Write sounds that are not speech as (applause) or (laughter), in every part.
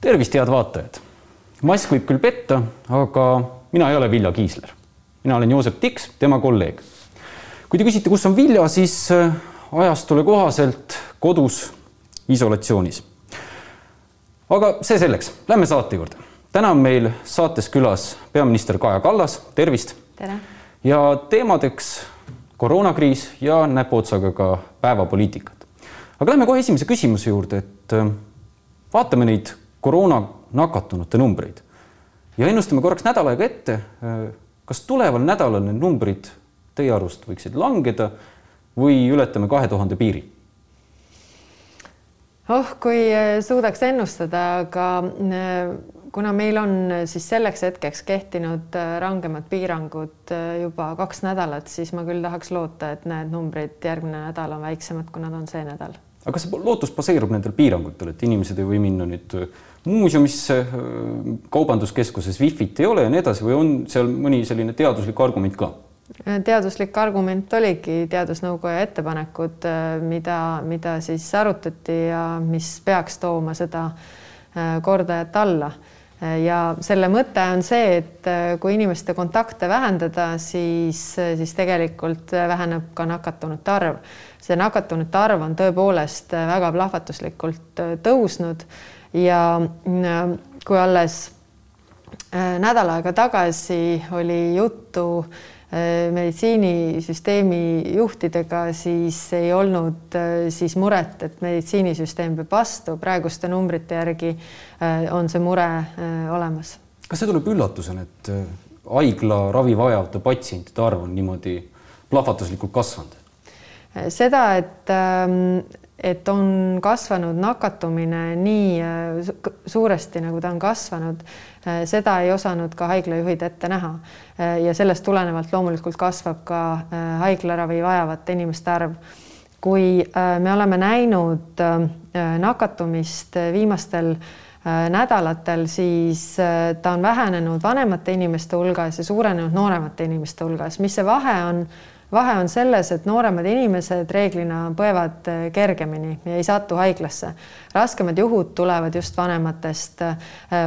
tervist, head vaatajad. mask võib küll petta, aga mina ei ole Vilja Kiisler. mina olen Joosep Tiks, tema kolleeg. kui te küsite, kus on Vilja, siis äh, ajastule kohaselt kodus isolatsioonis. aga see selleks, lähme saate juurde. täna on meil saates külas peaminister Kaja Kallas, tervist. tere. ja teemadeks koroonakriis ja näpuotsaga ka päevapoliitikat. aga lähme kohe esimese küsimuse juurde, et äh, vaatame neid koroona nakatunute numbreid ja ennustame korraks nädal aega ette. kas tuleval nädalal need numbrid teie arust võiksid langeda või ületame kahe tuhande piiri? oh, kui suudaks ennustada, aga äh, kuna meil on siis selleks hetkeks kehtinud äh, rangemad piirangud äh, juba kaks nädalat, siis ma küll tahaks loota, et need numbrid järgmine nädal on väiksemad, kui nad on see nädal. aga kas lootus baseerub nendel piirangutel, et inimesed ei või minna nüüd muuseumisse, kaubanduskeskuses wifi't ei ole ja nii edasi või on seal mõni selline teaduslik argument ka? teaduslik argument oligi teadusnõukoja ettepanekud, mida, mida siis arutati ja mis peaks tooma seda äh, kordajat alla. ja selle mõte on see, et äh, kui inimeste kontakte vähendada, siis, siis tegelikult väheneb ka nakatunute arv. see nakatunute arv on tõepoolest väga plahvatuslikult äh, tõusnud ja äh, kui alles äh, nädal aega tagasi oli juttu äh, meditsiinisüsteemi juhtidega, siis ei olnud siis muret, et meditsiinisüsteem peab vastu, praeguste numbrite järgi on see mure olemas. kas see tuleb üllatusena, et haigla ravi vajavate patsientide arv on niimoodi plahvatuslikult kasvanud? seda, et ähm, et on kasvanud nakatumine nii äh, suuresti, nagu ta on kasvanud, äh, seda ei osanud ka haiglajuhid ette näha. Äh, ja sellest tulenevalt loomulikult kasvab ka haiglaravi vajavate inimeste arv. kui me oleme näinud nakatumist viimastel nädalatel, siis ta on vähenenud vanemate inimeste hulgas ja suurenenud nooremate inimeste hulgas. mis see vahe on? Vahe on selles, et nooremad inimesed reeglina põevad äh, kergemini ja ei satu haiglasse. raskemad juhud tulevad just vanematest, äh,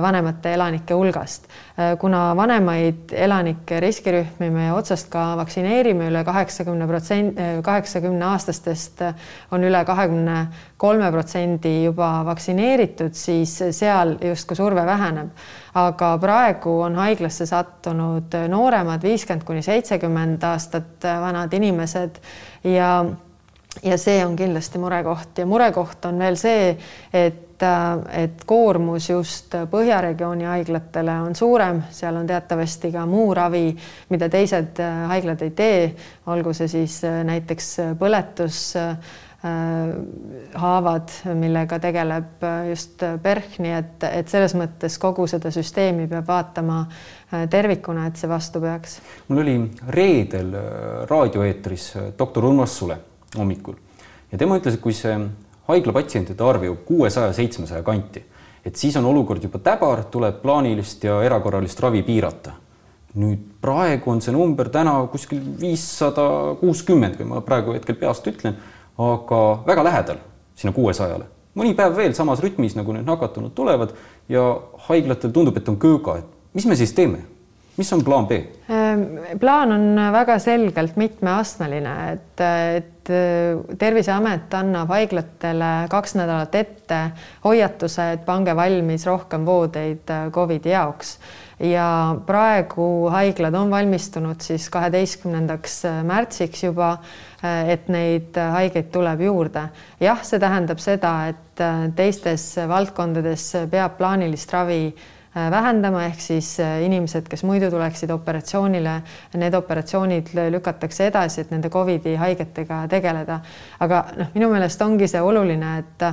vanemate elanike hulgast. Äh, kuna vanemaid elanikke riskirühmi me otsast ka vaktsineerime üle kaheksakümne protsendi, kaheksakümne aastastest on üle kahekümne kolme protsendi juba vaktsineeritud, siis seal justkui surve väheneb. Aga praegu on haiglasse sattunud nooremad, viiskümmend kuni seitsekümmend aastat vanad inimesed. Ja ja see on kindlasti murekoht. Ja murekoht on veel see, et et koormus just Põhjaregiooni haiglatele on suurem, seal on teatavasti ka muu ravi, mida teised haiglad ei tee, olgu see siis näiteks põletus Äh, haavad, millega tegeleb äh, just PERH, nii et, et selles mõttes kogu seda süsteemi peab vaatama äh, tervikuna, et see vastu peaks. mul oli reedel raadioeetris doktor Urmas Sule hommikul. Ja tema ütles, et kui see haiglapatsientide arv jõuab kuuesaja, seitsmesaja kanti, et siis on olukord juba täbar, tuleb plaanilist ja erakorralist ravi piirata. nüüd praegu on see number täna kuskil viissada kuuskümmend, kui ma praegu hetkel peast ütlen aga väga lähedal sinna kuuesajale. mõni päev veel samas rütmis, nagu need nakatunud tulevad ja haiglatel tundub, et on kööga, et mis me siis teeme? Mis on plaan B? Ehm, plaan on väga selgelt mitmeastmeline, et, et Terviseamet annab haiglatele kaks nädalat ette hoiatuse, et pange valmis rohkem voodeid Covidi jaoks ja praegu haiglad on valmistunud siis kaheteistkümnendaks märtsiks juba Äh, et neid äh, haigeid tuleb juurde. jah, see tähendab seda, et äh, teistes valdkondades peab plaanilist ravi vähendama, ehk siis inimesed, kes muidu tuleksid operatsioonile, need operatsioonid lükatakse edasi, et nende Covidi haigetega tegeleda. aga noh, minu meelest ongi see oluline, et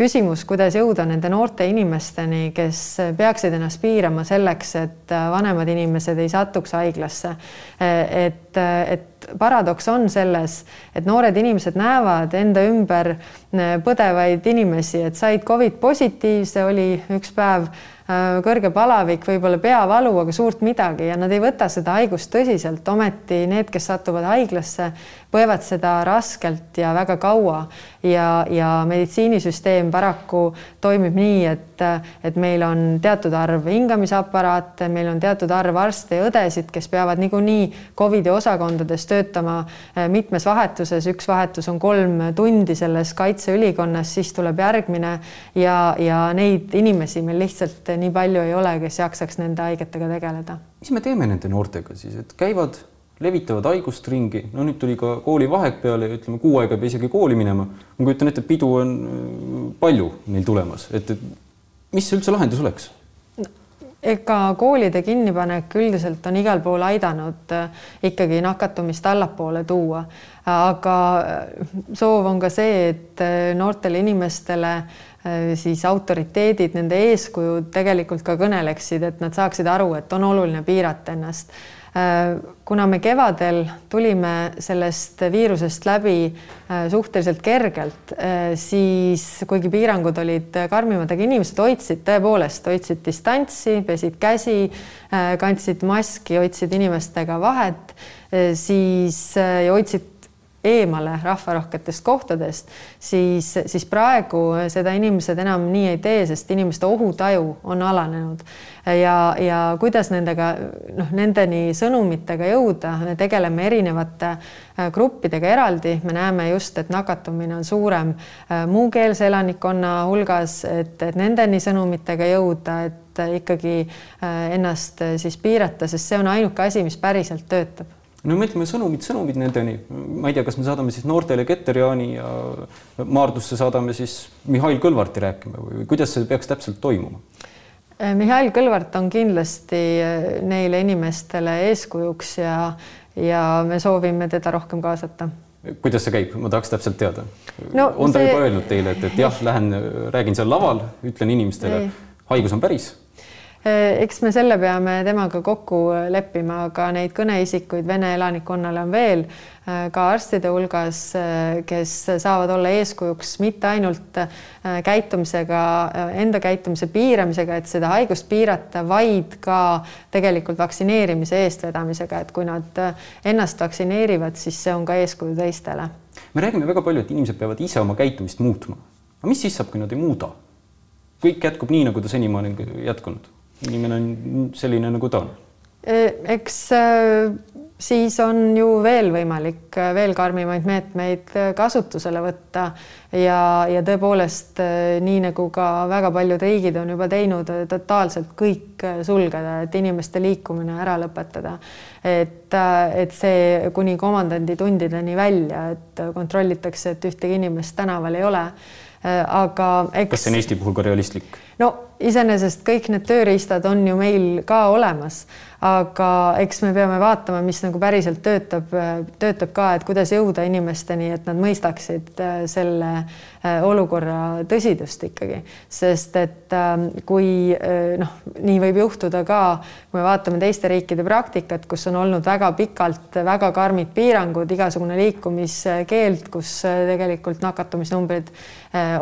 küsimus, kuidas jõuda nende noorte inimesteni, kes peaksid ennast piirama selleks, et vanemad inimesed ei satuks haiglasse. et et, paradoks on selles, et noored inimesed näevad enda ümber põdevaid inimesi, et said Covid positiivse, oli üks päev Äh, kõrge palavik, võib-olla peavalu, aga suurt midagi ja nad ei võta seda haigust tõsiselt, ometi need, kes satuvad haiglasse, põevad seda raskelt ja väga kaua. Ja, ja meditsiinisüsteem paraku toimib nii, et, et meil on teatud arv hingamisaparaate, meil on teatud arv arste ja õdesid, kes peavad niikuinii Covidi osakondades töötama äh, mitmes vahetuses, üks vahetus on kolm tundi selles kaitseülikonnas, siis tuleb järgmine. Ja, ja neid inimesi meil lihtsalt nii palju ei ole, kes jaksaks nende haigetega tegeleda. mis me teeme nende noortega siis, et käivad, levitavad haigust ringi, no nüüd tuli ka koolivaheaeg peale ja ütleme, kuu aega ei pea isegi kooli minema. ma kujutan ette, pidu on äh, palju neil tulemas, et, mis üldse lahendus oleks? ega koolide kinnipanek üldiselt on igal pool aidanud äh, ikkagi nakatumist allapoole tuua, aga äh, soov on ka see, et noortele inimestele siis autoriteedid, nende eeskujud tegelikult ka kõneleksid, et nad saaksid aru, et on oluline piirata ennast. Äh, kuna me kevadel tulime sellest viirusest läbi äh, suhteliselt kergelt, siis kuigi piirangud olid karmimad, aga inimesed hoidsid tõepoolest, hoidsid distantsi, pesid käsi, kandsid maski, hoidsid inimestega vahet, siis hoidsid eemale rahvarohketest kohtadest, siis, siis praegu seda inimesed enam nii ei tee, sest inimeste ohutaju on alanenud. Ja, ja kuidas nendega noh, nendeni sõnumitega jõuda, me tegeleme erinevate äh, gruppidega eraldi, me näeme just, et nakatumine on suurem äh, muukeelse elanikkonna hulgas, et, et nendeni sõnumitega jõuda, et ikkagi äh, ennast siis piirata, sest see on ainuke asi, mis päriselt töötab no mõtleme sõnumid, sõnumid nendeni, ma ei tea, kas me saadame siis noortele Keter-Jaani ja Maardusse saadame siis Mihhail Kõlvarti rääkima või kuidas see peaks täpselt toimuma? Äh, Mihhail Kõlvart on kindlasti äh, neile inimestele eeskujuks ja, ja me soovime teda rohkem kaasata. Kuidas see käib, ma tahaks täpselt teada. No,. on ta see... juba öelnud teile, et, et jah, lähen räägin seal laval, ütlen inimestele, haigus on päris eks me selle peame temaga kokku leppima, aga neid kõneisikuid Vene elanikkonnale on veel eh, ka arstide hulgas, kes saavad olla eeskujuks mitte ainult käitumisega, enda käitumise piiramisega, et seda haigust piirata, vaid ka tegelikult vaktsineerimise eestvedamisega, et kui nad ennast vaktsineerivad, siis see on ka eeskuju teistele. me räägime väga palju, et inimesed peavad ise oma käitumist muutma. aga mis siis saab, kui nad ei muuda? kõik jätkub nii, nagu ta senimaani jätkunud inimene on selline, nagu ta on. E, eks e, siis on ju veel võimalik e, veel karmimaid meetmeid kasutusele võtta ja, ja tõepoolest nii nagu ka väga paljud riigid on juba teinud, totaalselt kõik sulgeda, et inimeste liikumine ära lõpetada. et, et see kuni komandanditundideni välja, et kontrollitakse, et ühtegi inimest tänaval ei ole. aga eks. kas see on Eesti puhul ka realistlik? No iseenesest kõik need tööriistad on ju meil ka olemas, aga eks me peame vaatama, mis nagu päriselt töötab, töötab ka, et kuidas jõuda inimesteni, et nad mõistaksid äh, selle äh, olukorra tõsidust ikkagi, sest et ähm, kui äh, noh, nii võib juhtuda ka, kui me vaatame teiste riikide praktikat, kus on olnud väga pikalt väga karmid piirangud, igasugune liikumiskeeld, kus tegelikult nakatumisnumbrid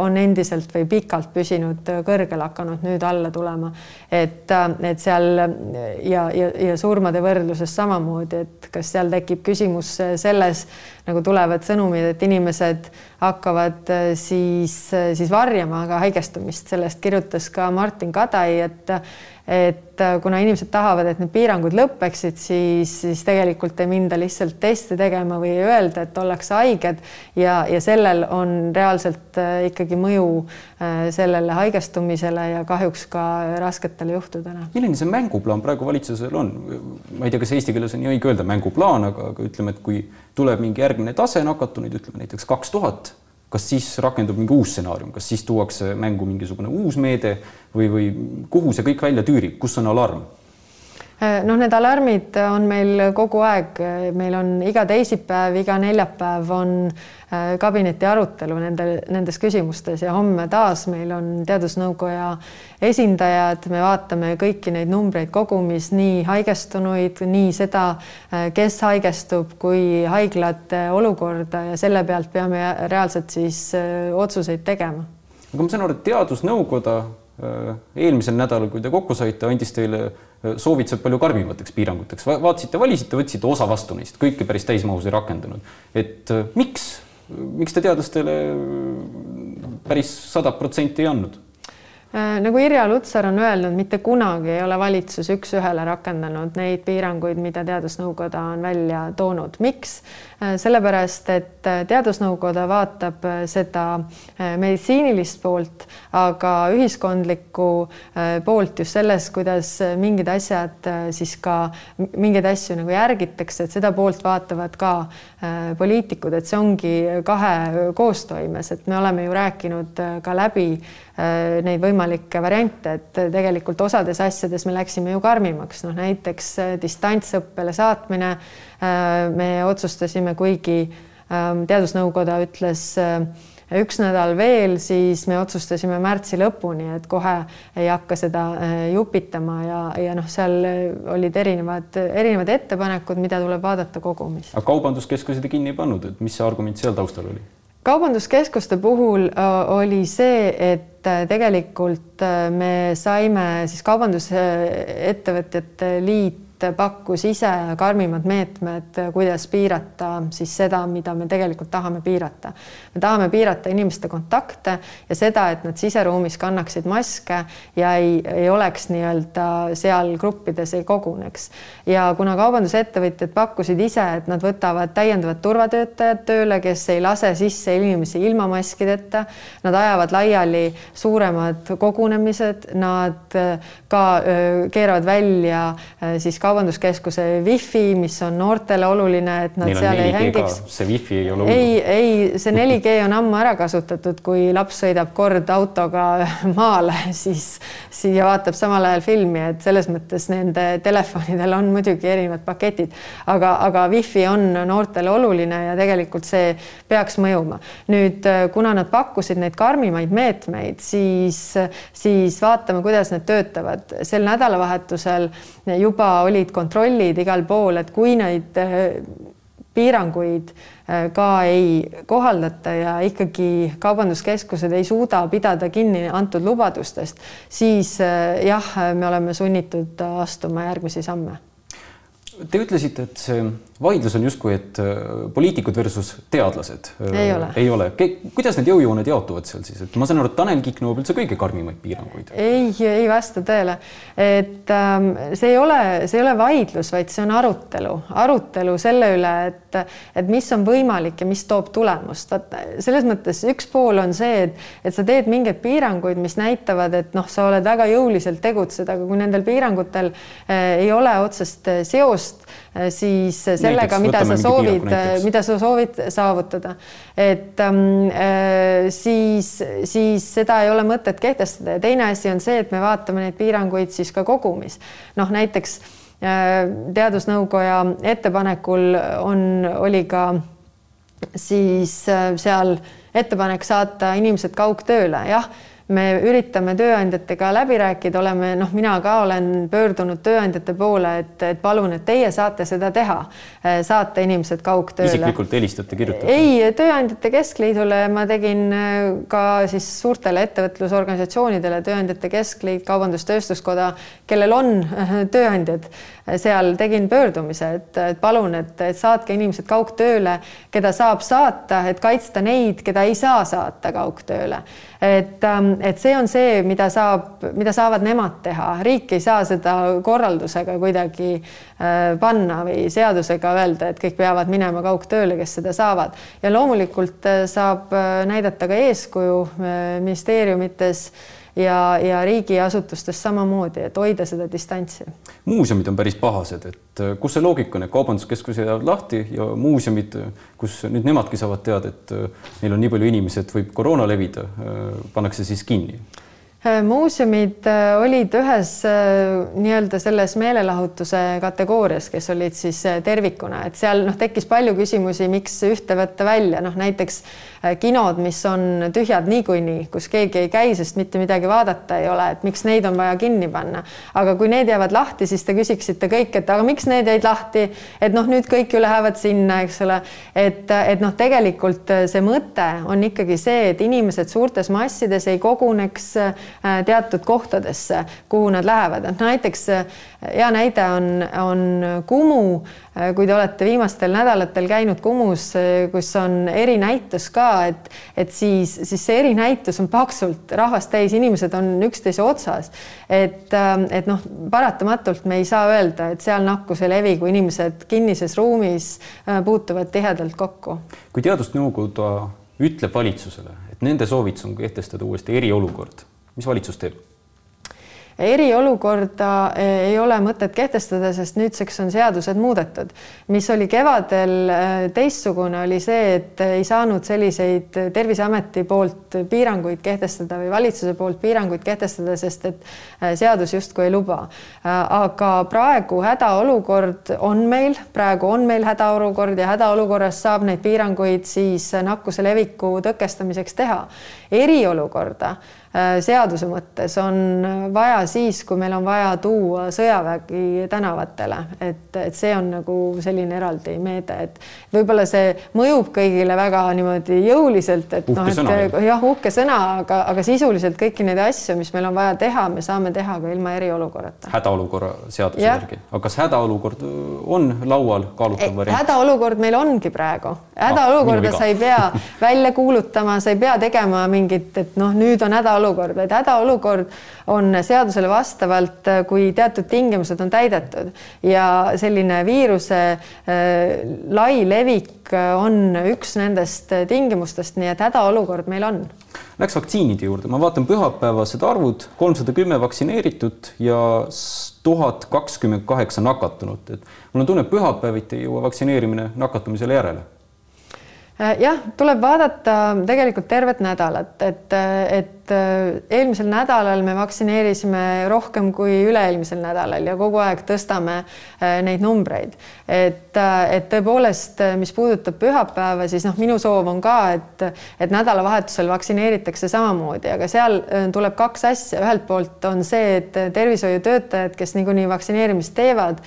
on endiselt või pikalt püsinud kõrgel hakanud nüüd alla tulema. et, et seal ja, ja, ja surmade võrdluses samamoodi, et kas seal tekib küsimus selles, nagu tulevad sõnumid, et inimesed hakkavad siis, siis varjama ka haigestumist, sellest kirjutas ka Martin Kadai, et et äh, kuna inimesed tahavad, et need piirangud lõpeksid, siis, siis tegelikult ei minda lihtsalt teste tegema või öelda, et ollakse haiged ja, ja sellel on reaalselt äh, ikkagi mõju äh, sellele haigestumisele ja kahjuks ka rasketele juhtudele. milline see mänguplaan praegu valitsusel on? ma ei tea, kas eesti keeles on nii õige öelda mänguplaan, aga, aga ütleme, et kui tuleb mingi järgmine tase nakatunuid, ütleme näiteks kaks tuhat kas siis rakendub mingi uus stsenaarium, kas siis tuuakse mängu mingisugune uus meede või, või kuhu see kõik välja tüürib, kus on alarm? Noh, need alarmid on meil kogu aeg, meil on iga teisipäev, iga neljapäev on äh, kabineti arutelu nende, nendes küsimustes ja homme taas meil on Teadusnõukoja esindajad, me vaatame kõiki neid numbreid kogumis, nii haigestunuid, nii seda, äh, kes haigestub, kui haiglate olukorda ja selle pealt peame reaalselt siis äh, otsuseid tegema. aga ma saan aru, et Teadusnõukoda eelmisel nädalal, kui te kokku saite, andis teile soovitused palju karmimateks piiranguteks, vaatasite, valisite, võtsite osa vastu neist, kõike päris täismahus ei rakendanud. et äh, miks, miks te teadlastele päris sada protsenti ei andnud? Äh, nagu Irja Lutsar on öelnud, mitte kunagi ei ole valitsus üks-ühele rakendanud neid piiranguid, mida Teadusnõukoda on välja toonud. miks? Äh, sellepärast, et äh, Teadusnõukoda vaatab seda meditsiinilist poolt, aga ühiskondlikku poolt just selles, kuidas mingid asjad siis ka mingeid asju nagu järgitakse, et seda poolt vaatavad ka poliitikud, et see ongi kahe koostoimes, et me oleme ju rääkinud ka läbi neid võimalikke variante, et tegelikult osades asjades me läksime ju karmimaks, noh näiteks äh, distantsõppele saatmine. Äh, me otsustasime, kuigi ähm, Teadusnõukoda ütles üks nädal veel, siis me otsustasime märtsi lõpuni, et kohe ei hakka seda jupitama ja, ja noh, seal olid erinevad, erinevad ettepanekud, mida tuleb vaadata kogumis. aga kaubanduskeskusi te kinni ei pannud, et mis see argument seal taustal oli? Kaubanduskeskuste puhul oli see, et tegelikult me saime siis Kaubandusettevõtjate Liit pakkus ise karmimad meetmed, kuidas piirata siis seda, mida me tegelikult tahame piirata. me tahame piirata inimeste kontakte ja seda, et nad siseruumis kannaksid maske ja ei, ei oleks nii-öelda seal gruppides ei koguneks. ja kuna kaubandusettevõtjad pakkusid ise, et nad võtavad täiendavad turvatöötajad tööle, kes ei lase sisse inimesi ilma maskideta, nad ajavad laiali suuremad kogunemised, nad ka keeravad välja siis kaubanduskeskuse wifi, mis on noortele oluline, et nad Neil seal ei hängiks. see wifi ei ole ei, ei, see 4G on ammu ära kasutatud, kui laps sõidab kord autoga (laughs) maale, siis siia vaatab samal ajal filmi, et selles mõttes nende telefonidel on muidugi erinevad paketid, aga, aga wifi on noortele oluline ja tegelikult see peaks mõjuma. nüüd, kuna nad pakkusid neid karmimaid meetmeid, siis, siis vaatame, kuidas need töötavad. sel nädalavahetusel juba oli olid kontrollid igal pool, et kui neid äh, piiranguid äh, ka ei kohaldata ja ikkagi kaubanduskeskused ei suuda pidada kinni antud lubadustest, siis äh, jah, me oleme sunnitud astuma järgmisi samme. Te ütlesite, et see vaidlus on justkui, et äh, poliitikud versus teadlased. ei ole. ei ole. kuidas need jõujooned jaotuvad seal siis, et ma saan aru, et Tanel Kiik nõuab üldse kõige karmimaid piiranguid. ei, ei vasta tõele. et ähm, see ei ole, see ei ole vaidlus, vaid see on arutelu, arutelu selle üle, et, et mis on võimalik ja mis toob tulemust. vaata selles mõttes üks pool on see, et, et sa teed mingeid piiranguid, mis näitavad, et noh, sa oled väga jõuliselt tegutsed, aga kui nendel piirangutel äh, ei ole otsest seost, äh, siis sellega, mida sa soovid, mida sa soovid saavutada. et ähm, äh, siis, siis seda ei ole mõtet kehtestada ja teine asi on see, et me vaatame neid piiranguid siis ka kogumis. noh, näiteks äh, teadusnõukoja ettepanekul on, oli ka siis äh, seal ettepanek saata inimesed kaugtööle, jah me üritame tööandjatega läbi rääkida, oleme noh, mina ka olen pöördunud tööandjate poole, et, et palun, et teie saate seda teha, eh, saata inimesed kaugtööle. isiklikult helistate, kirjutate? ei, Tööandjate Keskliidule ma tegin eh, ka siis suurtele ettevõtlusorganisatsioonidele, Tööandjate Keskliit, Kaubandus-Tööstuskoda, kellel on eh, tööandjad seal tegin pöördumise, et, et palun, et, et saatke inimesed kaugtööle, keda saab saata, et kaitsta neid, keda ei saa saata kaugtööle. Et, ähm, et see on see, mida saab, mida saavad nemad teha, riik ei saa seda korraldusega kuidagi äh, panna või seadusega öelda, et kõik peavad minema kaugtööle, kes seda saavad. Ja loomulikult äh, saab äh, näidata ka eeskuju ministeeriumites ja, ja riigiasutustes samamoodi, et hoida seda distantsi. muuseumid on päris pahased, et äh, kus see loogika on, et kaubanduskeskused jäävad lahti ja muuseumid, kus nüüd nemadki saavad teada, et äh, neil on nii palju inimesi, et võib koroona levida, äh, pannakse siis kinni muuseumid olid ühes nii-öelda selles meelelahutuse kategoorias, kes olid siis tervikuna, et seal noh, tekkis palju küsimusi, miks ühte võtta välja, noh näiteks kinod, mis on tühjad niikuinii, kus keegi ei käi, sest mitte midagi vaadata ei ole, et miks neid on vaja kinni panna. aga kui need jäävad lahti, siis te küsiksite kõik, et aga miks need jäid lahti, et noh, nüüd kõik ju lähevad sinna, eks ole, et, et noh, tegelikult see mõte on ikkagi see, et inimesed suurtes massides ei koguneks teatud kohtadesse, kuhu nad lähevad, et näiteks hea näide on, on Kumu. Äh, kui te olete viimastel nädalatel käinud Kumus, äh, kus on erinäitus ka, et, et siis, siis see erinäitus on paksult rahvast täis, inimesed on üksteise otsas. et, ähm, et noh, paratamatult me ei saa öelda, et seal nakkus ei levi, kui inimesed kinnises ruumis äh, puutuvad tihedalt kokku. kui teadusnõukoda ütleb valitsusele, et nende soovitus on kehtestada uuesti eriolukord, mis valitsus teeb? Eriolukorda eh, ei ole mõtet kehtestada, sest nüüdseks on seadused muudetud. mis oli kevadel eh, teistsugune, oli see, et ei saanud selliseid Terviseameti poolt piiranguid kehtestada või valitsuse poolt piiranguid kehtestada, sest et eh, seadus justkui ei luba. aga praegu hädaolukord on meil, praegu on meil hädaolukord ja hädaolukorras saab neid piiranguid siis nakkuse leviku tõkestamiseks teha. eriolukorda seaduse mõttes on vaja siis, kui meil on vaja tuua sõjavägi tänavatele, et, et see on nagu selline eraldi meede, et võib-olla see mõjub kõigile väga niimoodi jõuliselt, et noh, et jah, uhke sõna, aga, aga sisuliselt kõiki neid asju, mis meil on vaja teha, me saame teha ka ilma eriolukorrata. hädaolukorra seaduse järgi, aga kas hädaolukord on laual kaalutav variant? hädaolukord meil ongi praegu, hädaolukorda ah, sa ei pea välja kuulutama, sa ei pea tegema mingit, et noh, nüüd on hädaolukord hädaolukord, vaid hädaolukord on seadusele vastavalt, kui teatud tingimused on täidetud. Ja selline viiruse äh, lai levik on üks nendest tingimustest, nii et hädaolukord meil on. Läks vaktsiinide juurde, ma vaatan pühapäevased arvud, kolmsada kümme vaktsineeritud ja tuhat kakskümmend kaheksa nakatunut, et mul on tunne, et pühapäeviti ei jõua vaktsineerimine nakatumisele järele. Äh, jah, tuleb vaadata tegelikult tervet nädalat, et, et äh, eelmisel nädalal me vaktsineerisime rohkem kui üle-eelmisel nädalal ja kogu aeg tõstame äh, neid numbreid. et, et tõepoolest, mis puudutab pühapäeva, siis noh, minu soov on ka, et, et nädalavahetusel vaktsineeritakse samamoodi, aga seal tuleb kaks asja, ühelt poolt on see, et tervishoiutöötajad, kes niikuinii vaktsineerimist teevad,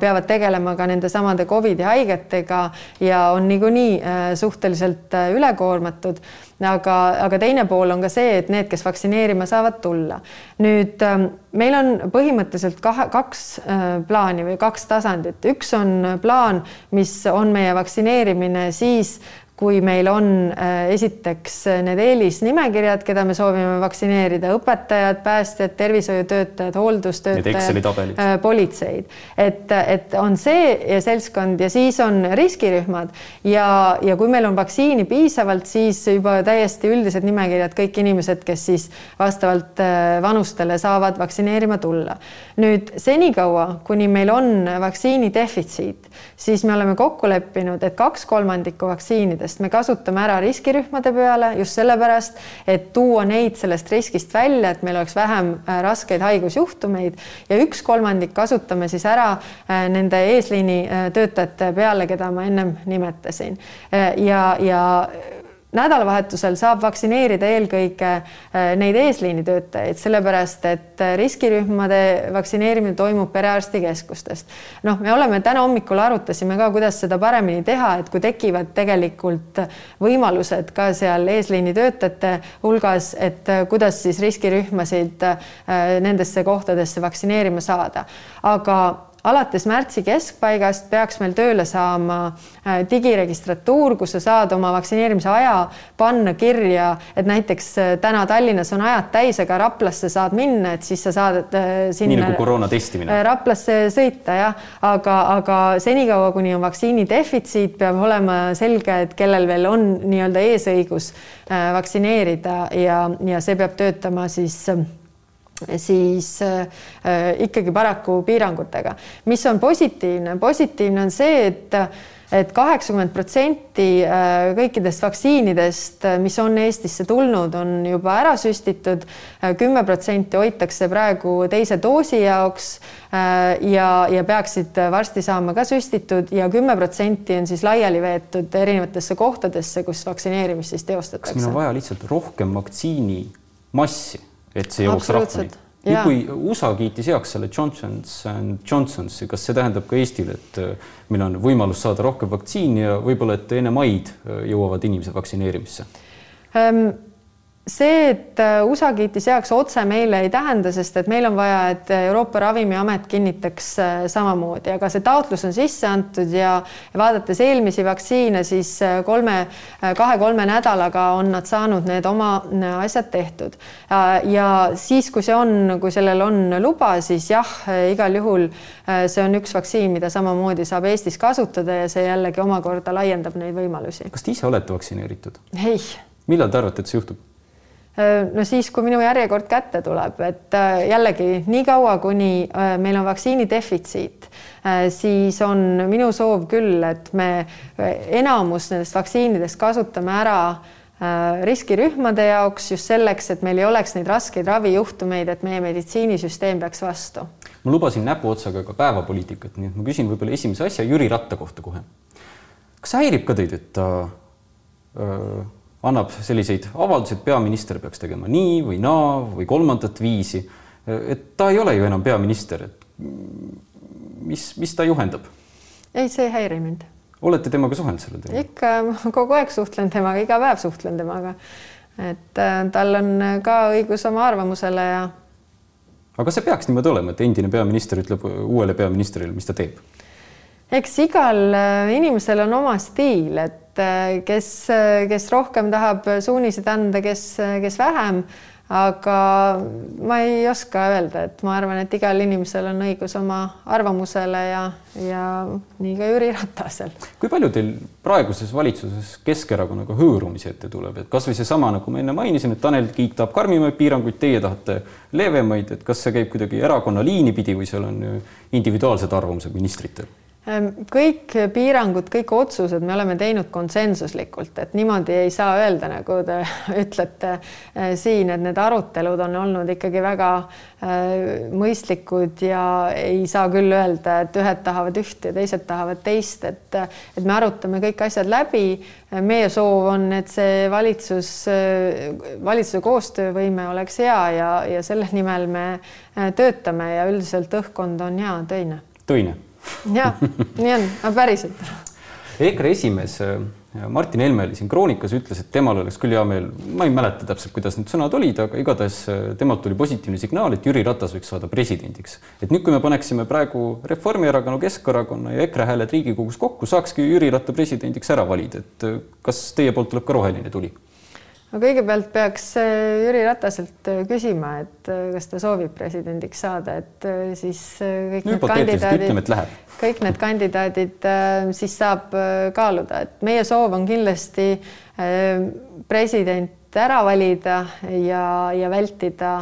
peavad tegelema ka nende samade Covidi haigetega ja on niikuinii suhteliselt äh, ülekoormatud, aga, aga teine pool on ka see, et need, kes vaktsineerima saavad tulla. nüüd ähm, meil on põhimõtteliselt kahe, kaks äh, plaani või kaks tasandit, üks on plaan, mis on meie vaktsineerimine siis, kui meil on äh, esiteks need eelisnimekirjad, keda me soovime vaktsineerida, õpetajad, päästjad, tervishoiutöötajad, hooldustöötajad, äh, politseid, et, et on see seltskond ja siis on riskirühmad. Ja, ja kui meil on vaktsiini piisavalt, siis juba täiesti üldised nimekirjad, kõik inimesed, kes siis vastavalt äh, vanustele saavad vaktsineerima tulla. nüüd senikaua, kuni meil on vaktsiini defitsiit, siis me oleme kokku leppinud, et kaks kolmandikku vaktsiinidest sest me kasutame ära riskirühmade peale just sellepärast, et tuua neid sellest riskist välja, et meil oleks vähem äh, raskeid haigusjuhtumeid. Ja üks kolmandik kasutame siis ära äh, nende eesliini äh, töötajate peale, keda ma ennem nimetasin. Ja, ja nädalavahetusel saab vaktsineerida eelkõige äh, neid eesliinitöötajaid, sellepärast et äh, riskirühmade vaktsineerimine toimub perearstikeskustest. noh, me oleme täna hommikul arutasime ka, kuidas seda paremini teha, et kui tekivad tegelikult võimalused ka seal eesliinitöötajate hulgas, et äh, kuidas siis riskirühmasid nendesse kohtadesse vaktsineerima saada, aga alates märtsi keskpaigast peaks meil tööle saama äh, digiregistratuur, kus sa saad oma vaktsineerimise aja panna kirja, et näiteks äh, täna Tallinnas on ajad täis, aga Raplasse saad minna, et siis sa saad äh, sinna. nii nagu koroona testimine. Raplasse sõita jah, aga, aga senikaua, kuni on vaktsiini defitsiit, peab olema selge, et kellel veel on nii-öelda eesõigus vaktsineerida ja, ja see peab töötama siis siis äh, ikkagi paraku piirangutega, mis on positiivne, positiivne on see, et et kaheksakümmend protsenti äh, kõikidest vaktsiinidest, äh, mis on Eestisse tulnud, on juba ära süstitud. Kümme protsenti hoitakse praegu teise doosi jaoks ja, ja peaksid varsti saama ka süstitud ja kümme protsenti on siis laiali veetud erinevatesse kohtadesse, kus vaktsineerimist siis teostatakse. kas meil on vaja lihtsalt rohkem vaktsiinimassi, et see jõuaks rahvani? nüüd, kui USA kiitis heaks selle Johnsons and Johnsonsi, kas see tähendab ka Eestile, et äh, meil on võimalus saada rohkem vaktsiini ja võib-olla, et enne maid äh, jõuavad inimesed vaktsineerimisse um,? See, et äh, USA kiitis heaks otse meile ei tähenda, sest et meil on vaja, et Euroopa Ravimiamet kinnitaks äh, samamoodi, aga see taotlus on sisse antud ja vaadates eelmisi vaktsiine, siis äh, kolme, kahe-kolme nädalaga on nad saanud need oma asjad tehtud. ja siis, kui see on, kui sellel on luba, siis jah, igal juhul see on üks vaktsiin, mida samamoodi saab Eestis kasutada ja see jällegi omakorda laiendab neid võimalusi. kas te ise olete vaktsineeritud? ei. millal te arvate, et see juhtub? Äh, no siis, kui minu järjekord kätte tuleb, et äh, jällegi niikaua, kuni äh, meil on vaktsiini defitsiit, siis on minu soov küll, et me enamus nendest vaktsiinidest kasutame ära riskirühmade jaoks just selleks, et meil ei oleks neid raskeid ravijuhtumeid, et meie meditsiinisüsteem peaks vastu. ma lubasin näpuotsaga ka päevapoliitikat, nii et ma küsin võib-olla esimese asja Jüri Ratta kohta kohe. kas häirib ka teid, et ta öö, annab selliseid avaldusi, et peaminister peaks tegema nii või naa või kolmandat viisi. et ta ei ole ju enam peaminister, et mis, mis ta juhendab? ei, see ei häiri mind. olete temaga suhelnud sellel teemal? ikka, kogu aeg suhtlen temaga, iga päev suhtlen temaga. et äh, tal on ka õigus oma arvamusele ja. aga kas see peaks niimoodi olema, et endine peaminister ütleb uuele peaministrile, mis ta teeb? Eks igal äh, inimesel on oma stiil, et äh, kes, äh, kes rohkem tahab suuniseid anda, kes, kes vähem. aga ma ei oska öelda, et ma arvan, et igal inimesel on õigus oma arvamusele ja, ja nii ka Jüri Ratasel. kui palju teil praeguses valitsuses Keskerakonnaga hõõrumisi ette tuleb, et kasvõi seesama, nagu ma enne mainisin, et Tanel Kiik tahab karmimaid piiranguid, teie tahate leebemaid, et kas see käib kuidagi erakonna liini pidi või seal on individuaalsed arvamused ministritel? Ehm, kõik piirangud, kõik otsused me oleme teinud konsensuslikult, et niimoodi ei saa öelda, nagu te (laughs) ütlete eh, siin, et need arutelud on olnud ikkagi väga eh, mõistlikud ja ei saa küll öelda, et ühed tahavad üht ja teised tahavad teist, et et me arutame kõik asjad läbi. meie soov on, et see valitsus, valitsuse koostöövõime oleks hea ja, ja selle nimel me eh, töötame ja üldiselt õhkkond on hea, töine. töine jah, nii on, aga päriselt. EKRE esimees äh, Martin Helme oli siin Kroonikas, ütles, et temal oleks küll hea meel, ma ei mäleta täpselt, kuidas need sõnad olid, aga igatahes äh, temalt tuli positiivne signaal, et Jüri Ratas võiks saada presidendiks. et nüüd, kui me paneksime praegu Reformierakonna, Keskerakonna ja EKRE hääled Riigikogus kokku, saakski Jüri Ratta presidendiks ära valida, et äh, kas teie poolt tuleb ka roheline tuli? No kõigepealt peaks äh, Jüri Rataselt äh, küsima, et äh, kas ta soovib presidendiks saada, et siis kõik no, need kandidaadid, kõik need kandidaadid siis saab kaaluda, et meie soov on kindlasti president ära valida ja, ja vältida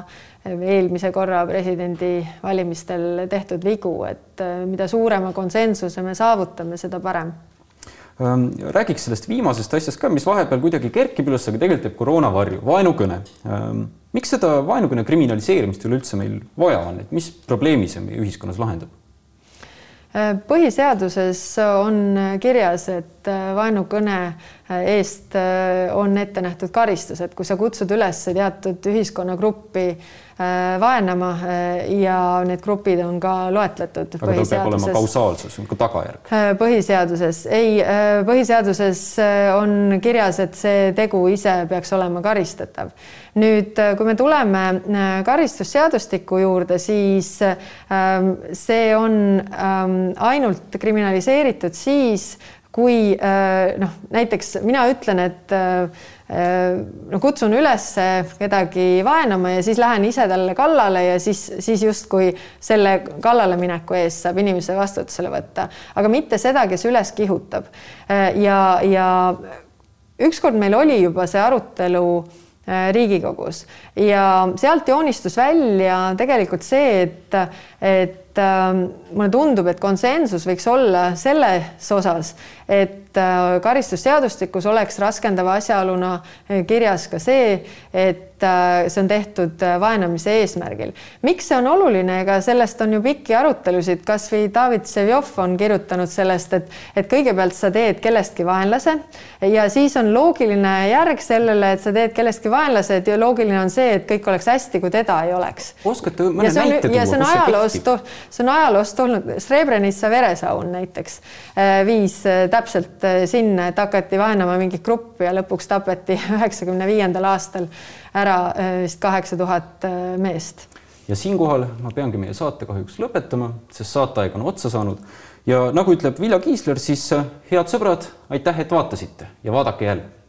eelmise korra presidendivalimistel tehtud vigu, et mida suurema konsensuse me saavutame, seda parem räägiks sellest viimasest asjast ka, mis vahepeal kuidagi kerkib üles, aga tegelikult jääb koroona varju, vaenukõne. Ehm, miks seda vaenukõne kriminaliseerimist üleüldse meil vaja on, et mis probleemi see meie ühiskonnas lahendab? Ehm, põhiseaduses on kirjas, et vaenukõne eest on ette nähtud karistus, et kui sa kutsud üles teatud ühiskonnagruppi Äh, vaenama äh, ja need grupid on ka loetletud. aga tal peab olema kausaalsus, tagajärg. Äh, põhiseaduses ei, põhiseaduses on kirjas, et see tegu ise peaks olema karistatav. nüüd, kui me tuleme karistusseadustiku juurde, siis see on ähm, ainult kriminaliseeritud siis, kui noh, näiteks mina ütlen, et no kutsun üles kedagi vaenama ja siis lähen ise talle kallale ja siis, siis justkui selle kallale mineku eest saab inimese vastutusele võtta, aga mitte seda, kes üles kihutab. ja, ja ükskord meil oli juba see arutelu Riigikogus ja sealt joonistus välja tegelikult see, et, et äh, mulle tundub, et konsensus võiks olla selles osas, et äh, karistusseadustikus oleks raskendava asjaoluna kirjas ka see, et Äh, see on tehtud äh, vaenamise eesmärgil. miks see on oluline, ega sellest on ju pikki arutelusid, kasvõi David Vseviov on kirjutanud sellest, et, et kõigepealt sa teed kellestki vaenlase ja siis on loogiline järg sellele, et sa teed kellestki vaenlase, et ju loogiline on see, et kõik oleks hästi, kui teda ei oleks. oskate mõne näite tuua? ja see on ajaloost, see on ajaloost olnud, Srebrenica veresaun näiteks äh, viis täpselt sinna, et hakati vaenama mingit gruppi ja lõpuks tapeti (laughs) üheksakümne viiendal aastal ära äh, vist kaheksa tuhat äh, meest. ja siinkohal ma peangi meie saate kahjuks lõpetama, sest saateaeg on otsa saanud. Ja nagu ütleb Vilja Kiisler, siis äh, head sõbrad, aitäh, et vaatasite ja vaadake jälle